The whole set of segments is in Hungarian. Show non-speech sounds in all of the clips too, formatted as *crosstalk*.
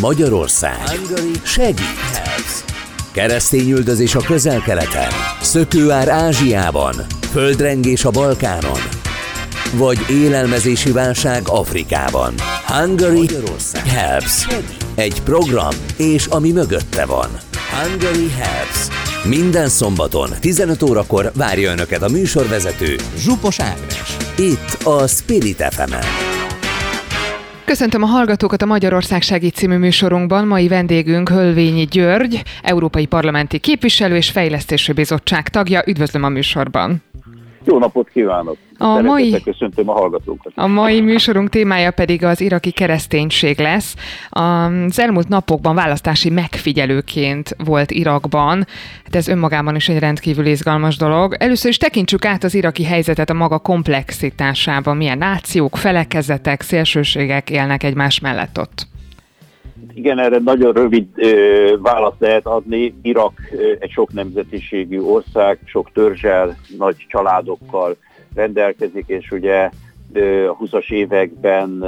Magyarország segít. Keresztényüldözés a közel-keleten, szökőár Ázsiában, földrengés a Balkánon, vagy élelmezési válság Afrikában. Hungary Helps. Egy program, és ami mögötte van. Hungary Helps. Minden szombaton 15 órakor várja Önöket a műsorvezető Zsupos Ágnes. Itt a Spirit fm -en. Köszöntöm a hallgatókat a Magyarország Segít című műsorunkban. Mai vendégünk Hölvényi György, Európai Parlamenti Képviselő és Fejlesztési Bizottság tagja. Üdvözlöm a műsorban! Jó napot kívánok! A mai, köszöntöm a hallgatókat. A mai műsorunk témája pedig az iraki kereszténység lesz. Az elmúlt napokban választási megfigyelőként volt Irakban. Hát ez önmagában is egy rendkívül izgalmas dolog. Először is tekintsük át az iraki helyzetet a maga komplexitásában. Milyen nációk, felekezetek, szélsőségek élnek egymás mellett ott. Igen, erre nagyon rövid ö, választ lehet adni. Irak ö, egy sok nemzetiségű ország, sok törzsel, nagy családokkal rendelkezik, és ugye a 20-as években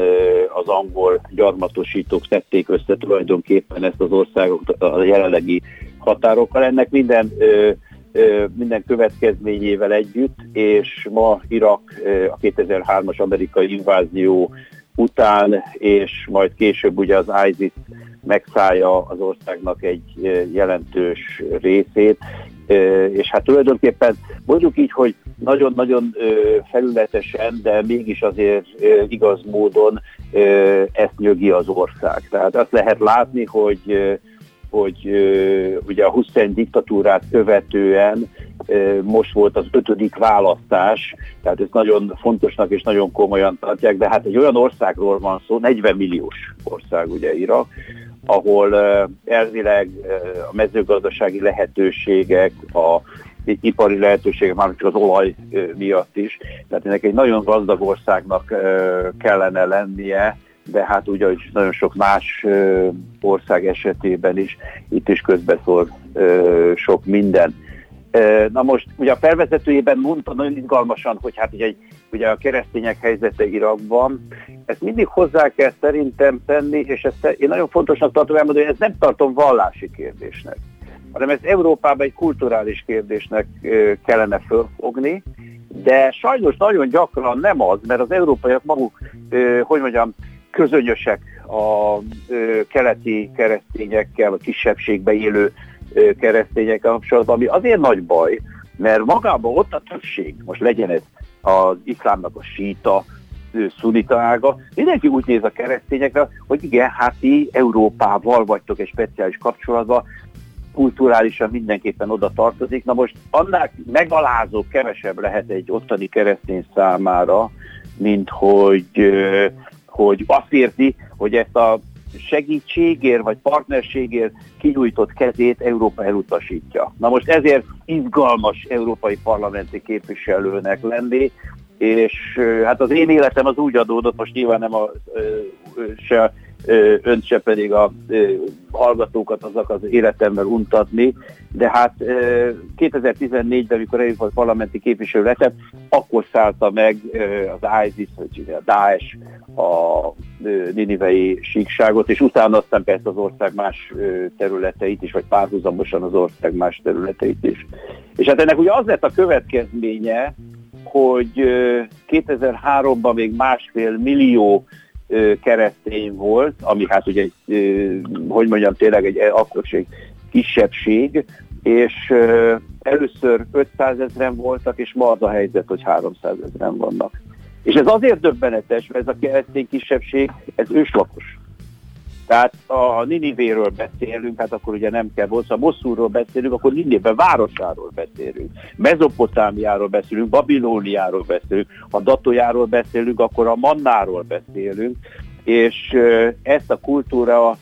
az angol gyarmatosítók tették össze tulajdonképpen ezt az országot a jelenlegi határokkal. Ennek minden minden következményével együtt, és ma Irak a 2003-as amerikai invázió után, és majd később ugye az ISIS megszállja az országnak egy jelentős részét, és hát tulajdonképpen mondjuk így, hogy nagyon-nagyon felületesen, de mégis azért igaz módon ezt nyögi az ország. Tehát azt lehet látni, hogy hogy ugye a Hussein diktatúrát követően most volt az ötödik választás, tehát ez nagyon fontosnak és nagyon komolyan tartják, de hát egy olyan országról van szó, 40 milliós ország ugye Irak, ahol elvileg a mezőgazdasági lehetőségek, a ipari lehetőségek, már csak az olaj miatt is. Tehát ennek egy nagyon gazdag országnak kellene lennie, de hát ugye nagyon sok más ország esetében is itt is közbeszól sok minden. Na most, ugye a felvezetőjében mondta nagyon izgalmasan, hogy hát ugye, ugye a keresztények helyzete Irakban, ezt mindig hozzá kell szerintem tenni, és ezt én nagyon fontosnak tartom elmondani, hogy ezt nem tartom vallási kérdésnek, hanem ezt Európában egy kulturális kérdésnek kellene fölfogni, de sajnos nagyon gyakran nem az, mert az európaiak maguk, hogy mondjam, közönösek a keleti keresztényekkel, a kisebbségbe élő keresztényekkel kapcsolatban, ami azért nagy baj, mert magában ott a többség, most legyen ez az iszlámnak a síta, szunita ága, mindenki úgy néz a keresztényekre, hogy igen, hát ti Európával vagytok egy speciális kapcsolatban, kulturálisan mindenképpen oda tartozik. Na most annál megalázó kevesebb lehet egy ottani keresztény számára, mint hogy, hogy azt érti, hogy ezt a segítségért vagy partnerségért kinyújtott kezét Európa elutasítja. Na most ezért izgalmas európai parlamenti képviselőnek lenni, és hát az én életem az úgy adódott, most nyilván nem a, se önt se pedig a hallgatókat azok az életemmel untatni, de hát 2014-ben, amikor a parlamenti képviselő lettem, akkor szállta meg az ISIS, vagy a Daesh a ninivei síkságot, és utána aztán persze az ország más területeit is, vagy párhuzamosan az ország más területeit is. És hát ennek ugye az lett a következménye, hogy 2003-ban még másfél millió keresztény volt, ami hát ugye, hogy mondjam, tényleg egy akkor kisebbség, és először 500 ezeren voltak, és ma az a helyzet, hogy 300 ezeren vannak. És ez azért döbbenetes, mert ez a keresztény kisebbség, ez őslakos. Tehát a Ninivéről beszélünk, hát akkor ugye nem kell Bosszú, ha Bosszúról beszélünk, akkor Ninive városáról beszélünk. Mezopotámiáról beszélünk, Babilóniáról beszélünk, ha Datójáról beszélünk, akkor a Mannáról beszélünk, és ezt a kultúra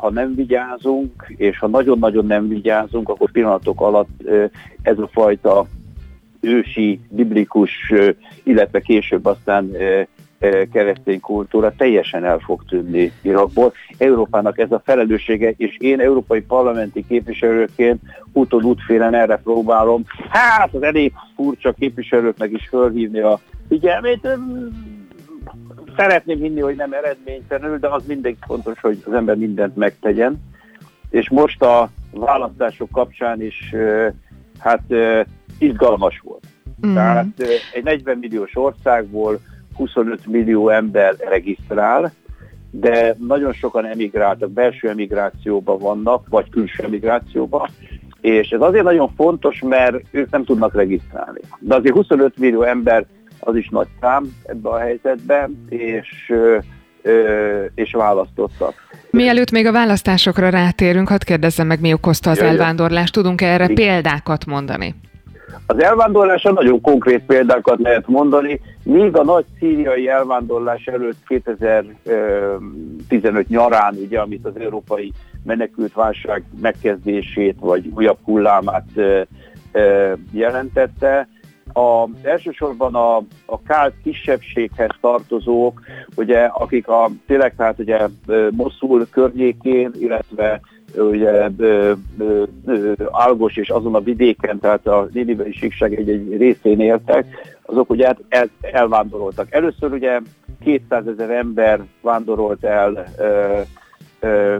ha nem vigyázunk, és ha nagyon-nagyon nem vigyázunk, akkor pillanatok alatt ez a fajta ősi, biblikus, illetve később aztán keresztény kultúra teljesen el fog tűnni Irakból. Európának ez a felelőssége, és én európai parlamenti képviselőként úton útfélen erre próbálom. Hát az elég furcsa képviselőknek is fölhívni a figyelmét. szeretném hinni, hogy nem eredménytelenül, de az mindig fontos, hogy az ember mindent megtegyen. És most a választások kapcsán is hát izgalmas volt. Mm. Tehát egy 40 milliós országból 25 millió ember regisztrál, de nagyon sokan emigráltak, belső emigrációban vannak, vagy külső emigrációban, és ez azért nagyon fontos, mert ők nem tudnak regisztrálni. De azért 25 millió ember az is nagy szám ebbe a helyzetben, és, és választottak. Mielőtt még a választásokra rátérünk, hadd kérdezzem meg, mi okozta az elvándorlást. Tudunk -e erre példákat mondani? Az elvándorlásra nagyon konkrét példákat lehet mondani. Még a nagy szíriai elvándorlás előtt 2015 nyarán, ugye, amit az európai menekült válság megkezdését vagy újabb hullámát jelentette, a, elsősorban a, a kált kisebbséghez tartozók, ugye, akik a, tényleg tehát ugye Moszul környékén, illetve ugye Algos és azon a vidéken, tehát a Ninive síkság egy, egy részén éltek, azok ugye el, elvándoroltak. Először ugye 200 ezer ember vándorolt el ö, ö,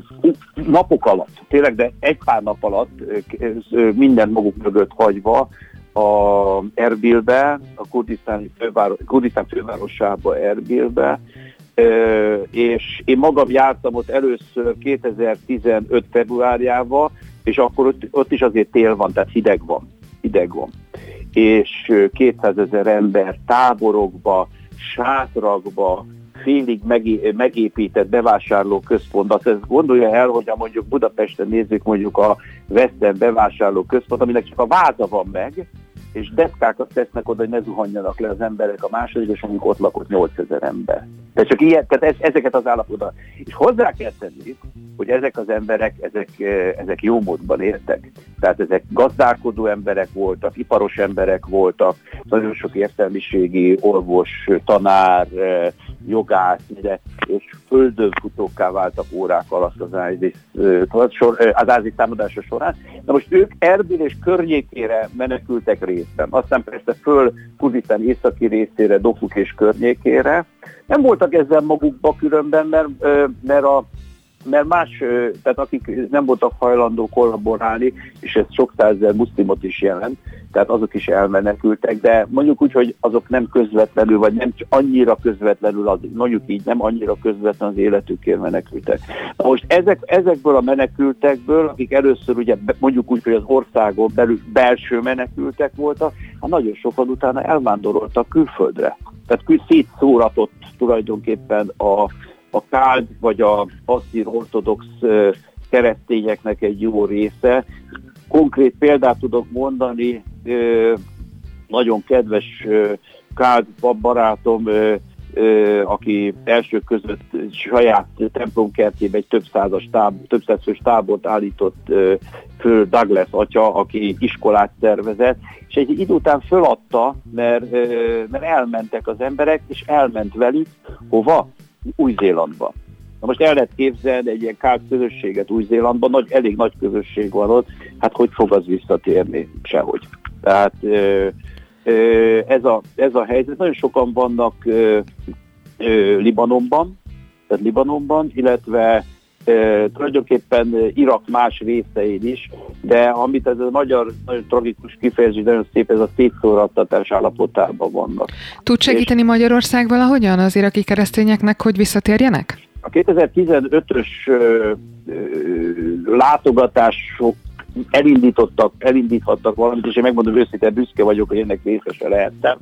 napok alatt, tényleg, de egy pár nap alatt minden maguk mögött hagyva a Erbilbe, a Kurdisztán, főváros, Kurdisztán fővárosába Erbilbe, és én magam jártam ott először 2015 februárjában, és akkor ott, ott is azért tél van, tehát hideg van. Hideg van. És 200 ezer ember táborokba, sátrakba, félig megépített. Azt gondolja el, hogy mondjuk Budapesten nézzük mondjuk a Western bevásárló központ, aminek csak a váza van meg, és deszkákat tesznek oda, hogy ne zuhanjanak le az emberek a második, és amikor ott lakott 8000 ember. Tehát csak ilyen, tehát ez, ezeket az állapotokat. És hozzá kell tenni, hogy ezek az emberek, ezek, eh, ezek jó módban éltek. Tehát ezek gazdálkodó emberek voltak, iparos emberek voltak, nagyon sok értelmiségi orvos, tanár, eh, jogász, de, és földön futókká váltak órák alatt az ISIS, az ISIS támadása során. Na most ők Erbil és környékére menekültek részben. Aztán persze föl Kurdistán északi részére, Dokuk és környékére. Nem voltak ezzel magukba különben, mert, mert a mert más, tehát akik nem voltak hajlandó kollaborálni, és ez sok százezer muszlimot is jelent, tehát azok is elmenekültek, de mondjuk úgy, hogy azok nem közvetlenül, vagy nem annyira közvetlenül, az, mondjuk így nem annyira közvetlenül az életükért menekültek. Na most ezek, ezekből a menekültekből, akik először ugye mondjuk úgy, hogy az országon belül belső menekültek voltak, hát nagyon sokan utána elvándoroltak külföldre. Tehát szétszóratott tulajdonképpen a, a káld vagy a passzír ortodox keresztényeknek egy jó része. Konkrét példát tudok mondani, nagyon kedves káld barátom, aki első között saját templomkertjébe egy több százas táb, több százas tábort állított föl Douglas atya, aki iskolát szervezett, és egy idő után föladta, mert, mert elmentek az emberek, és elment velük hova? Új-Zélandba. Na most el lehet képzelni egy ilyen kárt közösséget Új-Zélandban, nagy, elég nagy közösség van ott, hát hogy fog az visszatérni? Sehogy. Tehát ez a, ez a helyzet. Nagyon sokan vannak Libanonban, tehát Libanonban, illetve e, tulajdonképpen Irak más részein is, de amit ez a magyar nagyon tragikus kifejezés, nagyon szép, ez a szétszórattatás állapotában vannak. Tud segíteni És Magyarország valahogyan az iraki keresztényeknek, hogy visszatérjenek? A 2015-ös látogatások elindítottak, elindíthattak valamit, és én megmondom őszintén, büszke vagyok, hogy ennek részese lehettem.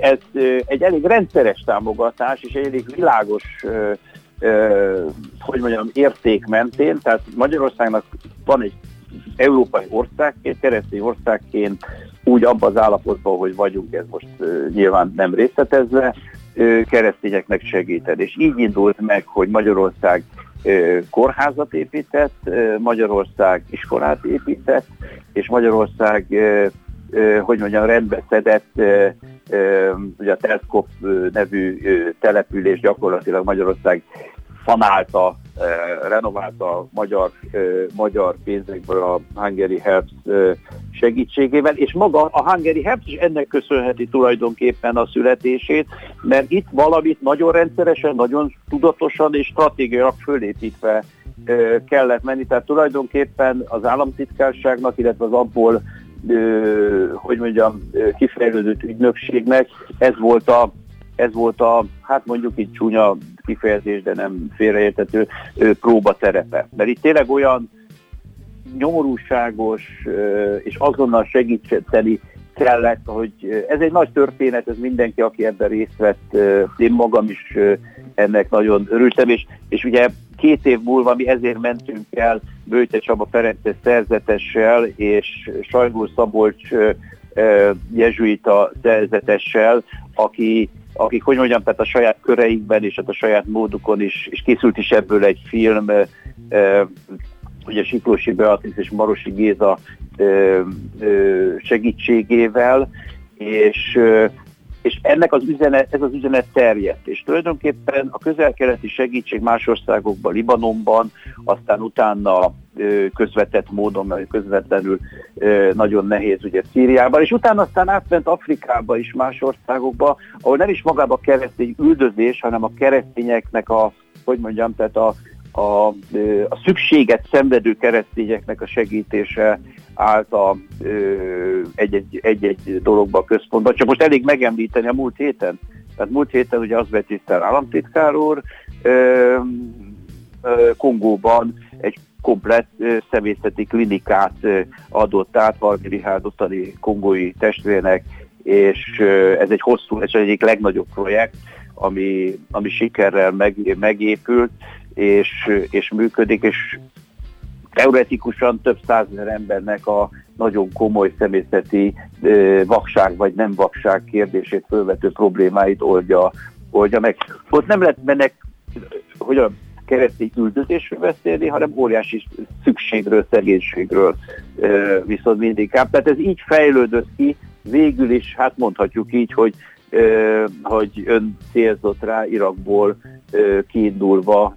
Ez egy elég rendszeres támogatás, és egy elég világos hogy mondjam, érték mentén, tehát Magyarországnak van egy európai országként, keresztény országként úgy abban az állapotban, hogy vagyunk, ez most nyilván nem részletezve, keresztényeknek segíteni. És így indult meg, hogy Magyarország kórházat épített, Magyarország iskolát épített, és Magyarország, hogy mondjam, rendbe szedett, ugye a Telszkop nevű település gyakorlatilag Magyarország fanálta renovált a magyar, magyar pénzekből a Hungary Helps segítségével, és maga a Hungary Helps is ennek köszönheti tulajdonképpen a születését, mert itt valamit nagyon rendszeresen, nagyon tudatosan és stratégiailag fölépítve kellett menni. Tehát tulajdonképpen az államtitkárságnak, illetve az abból, hogy mondjam, kifejlődött ügynökségnek ez volt a ez volt a, hát mondjuk itt csúnya kifejezés, de nem félreértető próbaterepe. Mert itt tényleg olyan nyomorúságos és azonnal segíteni kellett, hogy ez egy nagy történet, ez mindenki, aki ebben részt vett, én magam is ennek nagyon örültem, és, és ugye két év múlva mi ezért mentünk el Bőte Csaba Ferences szerzetessel és Sajgó Szabolcs jezsuita szerzetessel, aki akik, hogy mondjam, tehát a saját köreikben és hát a saját módukon is, és készült is ebből egy film, ugye Siklósi Beatrice és Marosi Géza segítségével, és és ennek az üzenet, ez az üzenet terjedt, és tulajdonképpen a közel-keleti segítség más országokban, Libanonban, aztán utána közvetett módon, mert közvetlenül nagyon nehéz ugye Szíriában, és utána aztán átment Afrikába is, más országokba, ahol nem is magába keresztény üldözés, hanem a keresztényeknek a, hogy mondjam, tehát a, a, a szükséget szenvedő keresztényeknek a segítése állt a, egy-egy, egy-egy dologba a központban. Csak most elég megemlíteni a múlt héten. Tehát múlt héten ugye az tisztel államtitkár úr, Kongóban egy komplett személyzeti klinikát adott át Harmi Rihárd ottani kongói testvérnek, és ez egy hosszú, ez egyik legnagyobb projekt, ami, ami sikerrel meg, megépült, és, és működik, és teoretikusan több százezer embernek a nagyon komoly személyzeti vakság vagy nem vakság kérdését fölvető problémáit oldja, oldja meg. Ott nem lehet mennek, hogy a keresztény üldözésről beszélni, hanem óriási szükségről, szegénységről viszont mindig. Tehát ez így fejlődött ki, végül is, hát mondhatjuk így, hogy hogy ön célzott rá Irakból kiindulva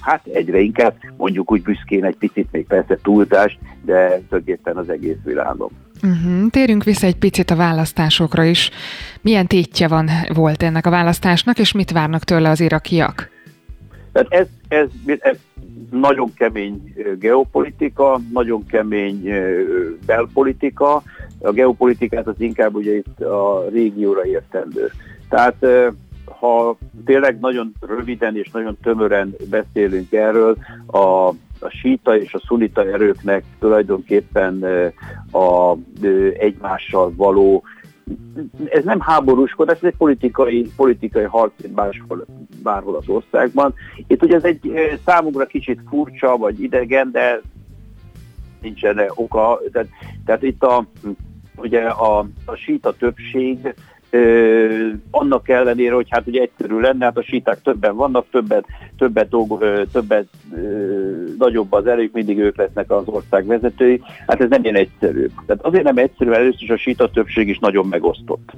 hát egyre inkább mondjuk úgy büszkén egy picit még persze túlzás, de tulajdonképpen az egész világon. Uh-huh. Térjünk vissza egy picit a választásokra is. Milyen tétje van, volt ennek a választásnak, és mit várnak tőle az irakiak? Tehát ez, ez, ez nagyon kemény geopolitika, nagyon kemény belpolitika. A geopolitikát az inkább ugye itt a régióra értendő. Tehát ha tényleg nagyon röviden és nagyon tömören beszélünk erről, a a síta és a szunita erőknek tulajdonképpen a egymással való ez nem háborúskodás, ez egy politikai, politikai harc bárhol, bárhol az országban. Itt ugye ez egy számunkra kicsit furcsa vagy idegen, de nincsen oka. Tehát, tehát itt a, ugye a, a síta többség Ö, annak ellenére, hogy hát ugye egyszerű lenne, hát a síták többen vannak, többet, többet, dolgo, ö, többet ö, nagyobb az erők, mindig ők lesznek az ország vezetői, hát ez nem ilyen egyszerű. Tehát azért nem egyszerű, először is a síta többség is nagyon megosztott.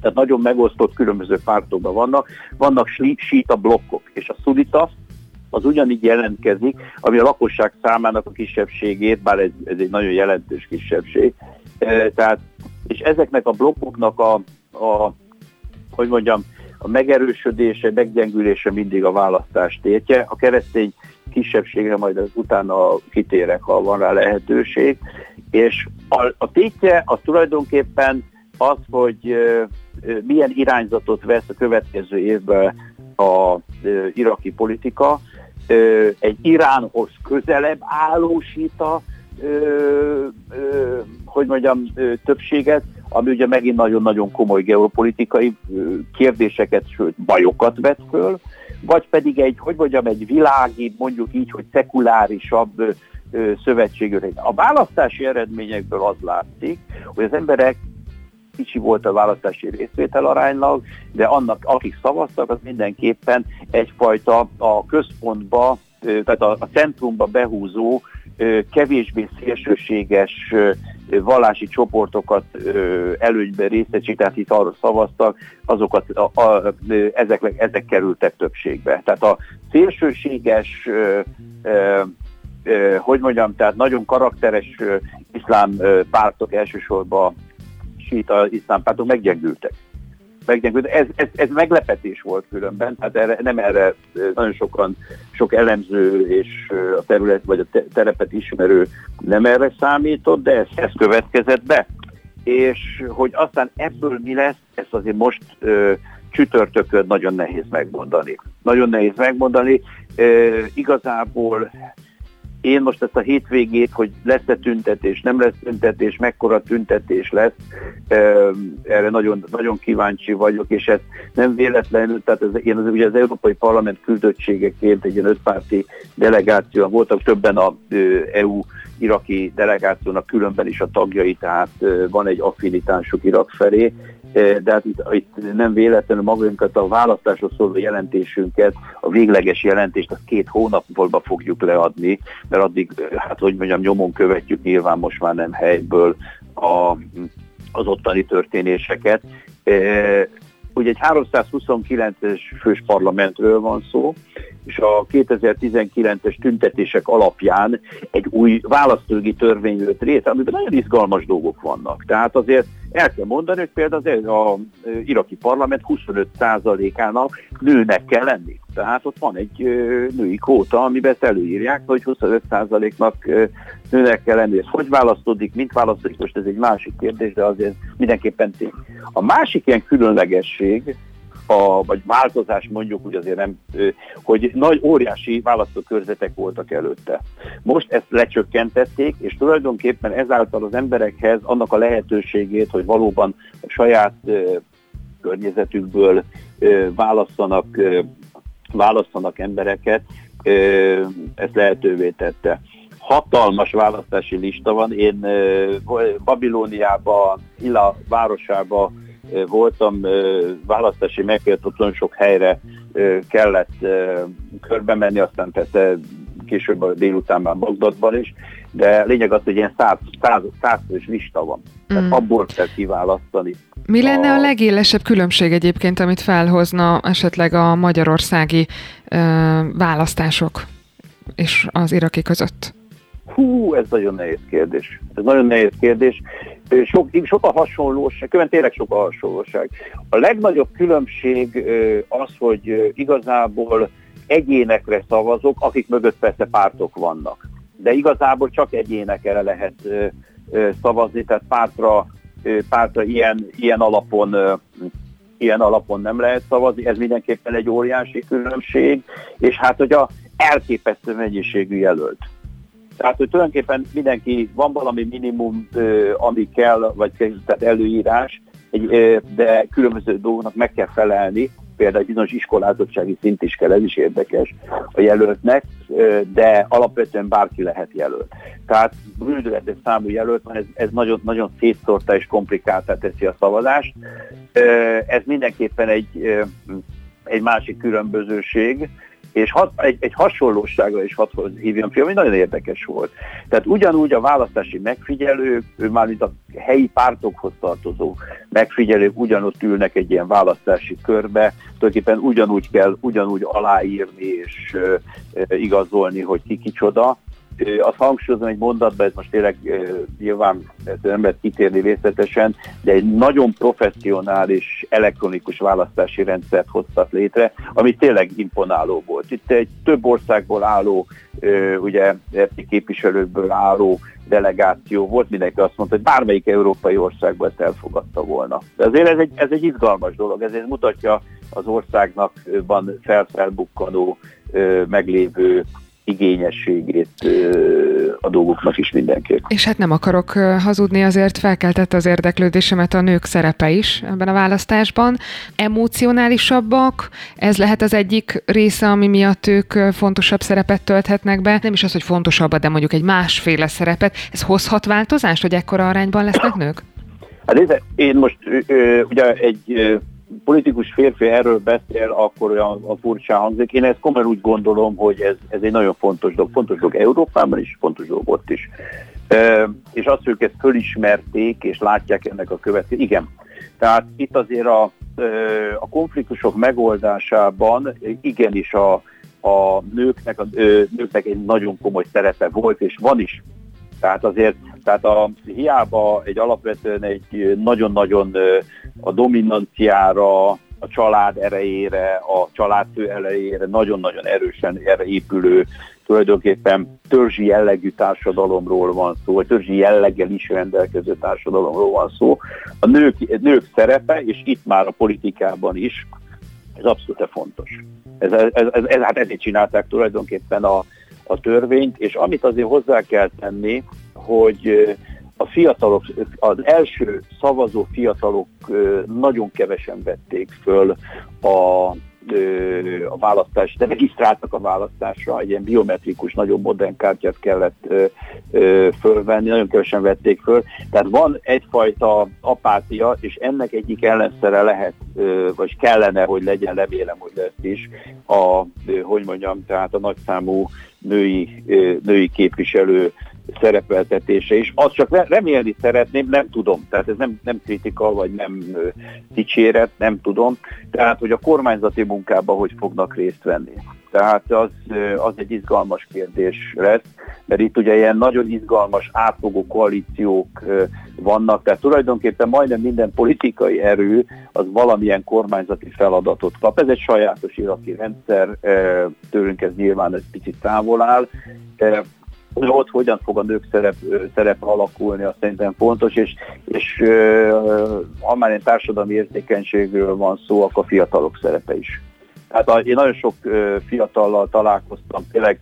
Tehát nagyon megosztott különböző pártokban vannak, vannak síta blokkok, és a szunita, az ugyanígy jelentkezik, ami a lakosság számának a kisebbségét, bár ez, ez egy nagyon jelentős kisebbség, tehát és ezeknek a blokkoknak a, a hogy mondjam, a megerősödése, meggyengülése mindig a választás tétje. A keresztény kisebbségre majd az utána kitérek, ha van rá lehetőség. És a, a tétje az tulajdonképpen az, hogy ö, ö, milyen irányzatot vesz a következő évben a iraki politika. Egy Iránhoz közelebb állósít hogy mondjam, többséget, ami ugye megint nagyon-nagyon komoly geopolitikai kérdéseket, sőt bajokat vet föl, vagy pedig egy, hogy mondjam, egy világi, mondjuk így, hogy szekulárisabb szövetségű. A választási eredményekből az látszik, hogy az emberek kicsi volt a választási részvétel aránylag, de annak, akik szavaztak, az mindenképpen egyfajta a központba, tehát a, a centrumba behúzó, kevésbé szélsőséges vallási csoportokat előnybe részesít, tehát itt arra szavaztak, azokat, a, a, ezek, ezek kerültek többségbe. Tehát a szélsőséges, hogy mondjam, tehát nagyon karakteres iszlám pártok elsősorban síta iszlám pártok meggyengültek meggyengült. Ez, ez, ez meglepetés volt különben, tehát erre, nem erre nagyon sokan, sok elemző és a terület vagy a terepet ismerő nem erre számított, de ez, ez következett be. És hogy aztán ebből mi lesz, ezt azért most ö, csütörtökön nagyon nehéz megmondani. Nagyon nehéz megmondani. Ö, igazából én most ezt a hétvégét, hogy lesz-e tüntetés, nem lesz tüntetés, mekkora tüntetés lesz, erre nagyon, nagyon kíváncsi vagyok, és ez nem véletlenül, tehát ez, én az, ugye az Európai Parlament küldöttségeként egy ilyen ötpárti delegáció, voltak többen a EU iraki delegációnak különben is a tagjai, tehát van egy affinitásuk Irak felé, de hát itt, itt nem véletlenül magunkat a választásról szóló jelentésünket, a végleges jelentést, azt két hónapból fogjuk leadni, mert addig, hát hogy mondjam, nyomon követjük nyilván most már nem helyből a, az ottani történéseket. Ugye egy 329-es fős parlamentről van szó, és a 2019-es tüntetések alapján egy új választógi törvény jött része, amiben nagyon izgalmas dolgok vannak. Tehát azért el kell mondani, hogy például az a iraki parlament 25%-ának nőnek kell lenni. Tehát ott van egy női kóta, amiben ezt előírják, hogy 25%-nak nőnek kell lenni. Ez hogy választódik, mint választódik, most ez egy másik kérdés, de azért mindenképpen tény. A másik ilyen különlegesség, a, vagy változás mondjuk úgy azért nem, hogy nagy óriási választókörzetek voltak előtte. Most ezt lecsökkentették, és tulajdonképpen ezáltal az emberekhez annak a lehetőségét, hogy valóban a saját környezetükből választanak, választanak embereket, ezt lehetővé tette hatalmas választási lista van. Én Babilóniában, Ila városában voltam, választási megkért, sok helyre kellett körbe menni, aztán persze később a délután már Bagdadban is, de lényeg az, hogy ilyen száz, száz, százfős lista van. Tehát mm. abból kell kiválasztani. Mi lenne a... a legélesebb különbség egyébként, amit felhozna esetleg a magyarországi ö, választások és az iraki között? Hú, ez nagyon nehéz kérdés. Ez nagyon nehéz kérdés. Sok, sok a hasonlóság, különben tényleg sok a hasonlóság. A legnagyobb különbség az, hogy igazából egyénekre szavazok, akik mögött persze pártok vannak. De igazából csak egyénekre lehet szavazni, tehát pártra, pártra ilyen, ilyen alapon ilyen alapon nem lehet szavazni, ez mindenképpen egy óriási különbség, és hát hogy a elképesztő mennyiségű jelölt. Tehát, hogy tulajdonképpen mindenki, van valami minimum, ami kell, vagy tehát előírás, de különböző dolgoknak meg kell felelni, például egy bizonyos iskolázottsági szint is kell, ez is érdekes a jelöltnek, de alapvetően bárki lehet jelölt. Tehát bődületes számú jelölt van, ez, ez nagyon, nagyon szétszórta és komplikáltá teszi a szavazást. Ez mindenképpen egy, egy másik különbözőség, és hat, egy, egy hasonlóságra is hat hívjam film, ami nagyon érdekes volt. Tehát ugyanúgy a választási megfigyelők, mármint a helyi pártokhoz tartozó megfigyelők ugyanott ülnek egy ilyen választási körbe, tulajdonképpen ugyanúgy kell ugyanúgy aláírni és e, igazolni, hogy ki kicsoda, azt hangsúlyozom egy mondatban, ez most tényleg nyilván nem lehet kitérni részletesen, de egy nagyon professzionális elektronikus választási rendszert hoztak létre, ami tényleg imponáló volt. Itt egy több országból álló, ugye képviselőkből álló delegáció volt, mindenki azt mondta, hogy bármelyik európai országban ezt elfogadta volna. De azért ez egy, ez egy izgalmas dolog, ezért mutatja az országnak van felfelbukkanó, meglévő igényességét a dolgoknak is mindenképp. És hát nem akarok hazudni, azért felkeltette az érdeklődésemet a nők szerepe is ebben a választásban. Emocionálisabbak, ez lehet az egyik része, ami miatt ők fontosabb szerepet tölthetnek be. Nem is az, hogy fontosabb, de mondjuk egy másféle szerepet. Ez hozhat változást, hogy ekkora arányban lesznek nők? Hát én most ugye egy politikus férfi erről beszél, akkor olyan a furcsa hangzik. Én ezt komolyan úgy gondolom, hogy ez, ez egy nagyon fontos dolog. Fontos dolog Európában is, fontos dolog ott is. E, és azt, hogy ezt fölismerték, és látják ennek a következő. Igen. Tehát itt azért a, a konfliktusok megoldásában igenis a, a nőknek, a nőknek egy nagyon komoly szerepe volt, és van is. Tehát azért, tehát a, hiába egy alapvetően egy nagyon-nagyon a dominanciára, a család erejére, a családfő erejére nagyon-nagyon erősen erre épülő tulajdonképpen törzsi jellegű társadalomról van szó, vagy törzsi jelleggel is rendelkező társadalomról van szó. A nők, nők szerepe, és itt már a politikában is, ez abszolút fontos. Ez, ez, ez, ez, hát ezért csinálták tulajdonképpen a, a törvényt, és amit azért hozzá kell tenni, hogy a fiatalok, az első szavazó fiatalok nagyon kevesen vették föl a, a választást, de regisztráltak a választásra, egy ilyen biometrikus, nagyon modern kártyát kellett fölvenni, nagyon kevesen vették föl. Tehát van egyfajta apátia, és ennek egyik ellenszere lehet, vagy kellene, hogy legyen, remélem, hogy lesz is, a, hogy mondjam, tehát a nagyszámú női, női képviselő szerepeltetése is. Azt csak remélni szeretném, nem tudom. Tehát ez nem, nem kritika, vagy nem dicséret, nem tudom. Tehát, hogy a kormányzati munkában hogy fognak részt venni. Tehát az, az egy izgalmas kérdés lesz, mert itt ugye ilyen nagyon izgalmas, átfogó koalíciók vannak, tehát tulajdonképpen majdnem minden politikai erő az valamilyen kormányzati feladatot kap. Ez egy sajátos iraki rendszer, tőlünk ez nyilván egy picit távol áll, ott hogyan fog a nők szerep, szerep alakulni, azt szerintem fontos, és, és ha már egy társadalmi értékenységről van szó, akkor a fiatalok szerepe is. Hát én nagyon sok fiatallal találkoztam, tényleg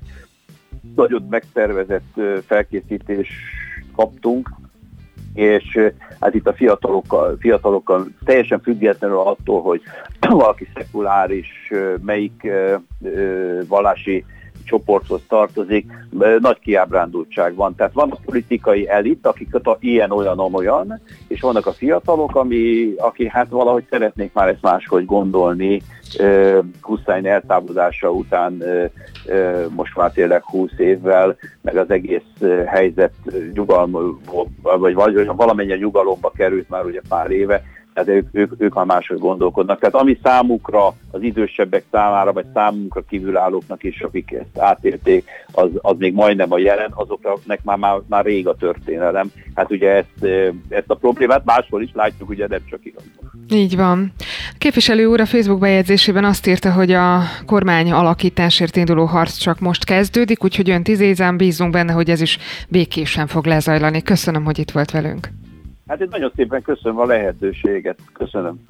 nagyon megszervezett felkészítés kaptunk, és hát itt a fiatalokkal, fiatalokkal teljesen függetlenül attól, hogy *clears throat* valaki szekuláris, melyik vallási csoporthoz tartozik, nagy kiábrándultság van. Tehát van a politikai elit, akik a ilyen-olyan-olyan, és vannak a fiatalok, ami, aki hát valahogy szeretnék már ezt máshogy gondolni, Hussein eltávozása után most már tényleg 20 évvel, meg az egész helyzet nyugalom, vagy valamennyire nyugalomba került már ugye pár éve, tehát ők, ők, ők már máshogy gondolkodnak. Tehát ami számukra, az idősebbek számára, vagy számunkra kívülállóknak is, akik ezt átélték, az, az még majdnem a jelen, azoknak már, már, már rég a történelem. Hát ugye ezt, ezt a problémát máshol is látjuk, ugye nem csak igazban. Így van. A képviselő úr a Facebook bejegyzésében azt írta, hogy a kormány alakításért induló harc csak most kezdődik, úgyhogy ön tízézán bízunk benne, hogy ez is békésen fog lezajlani. Köszönöm, hogy itt volt velünk. Hát én nagyon szépen köszönöm a lehetőséget. Köszönöm.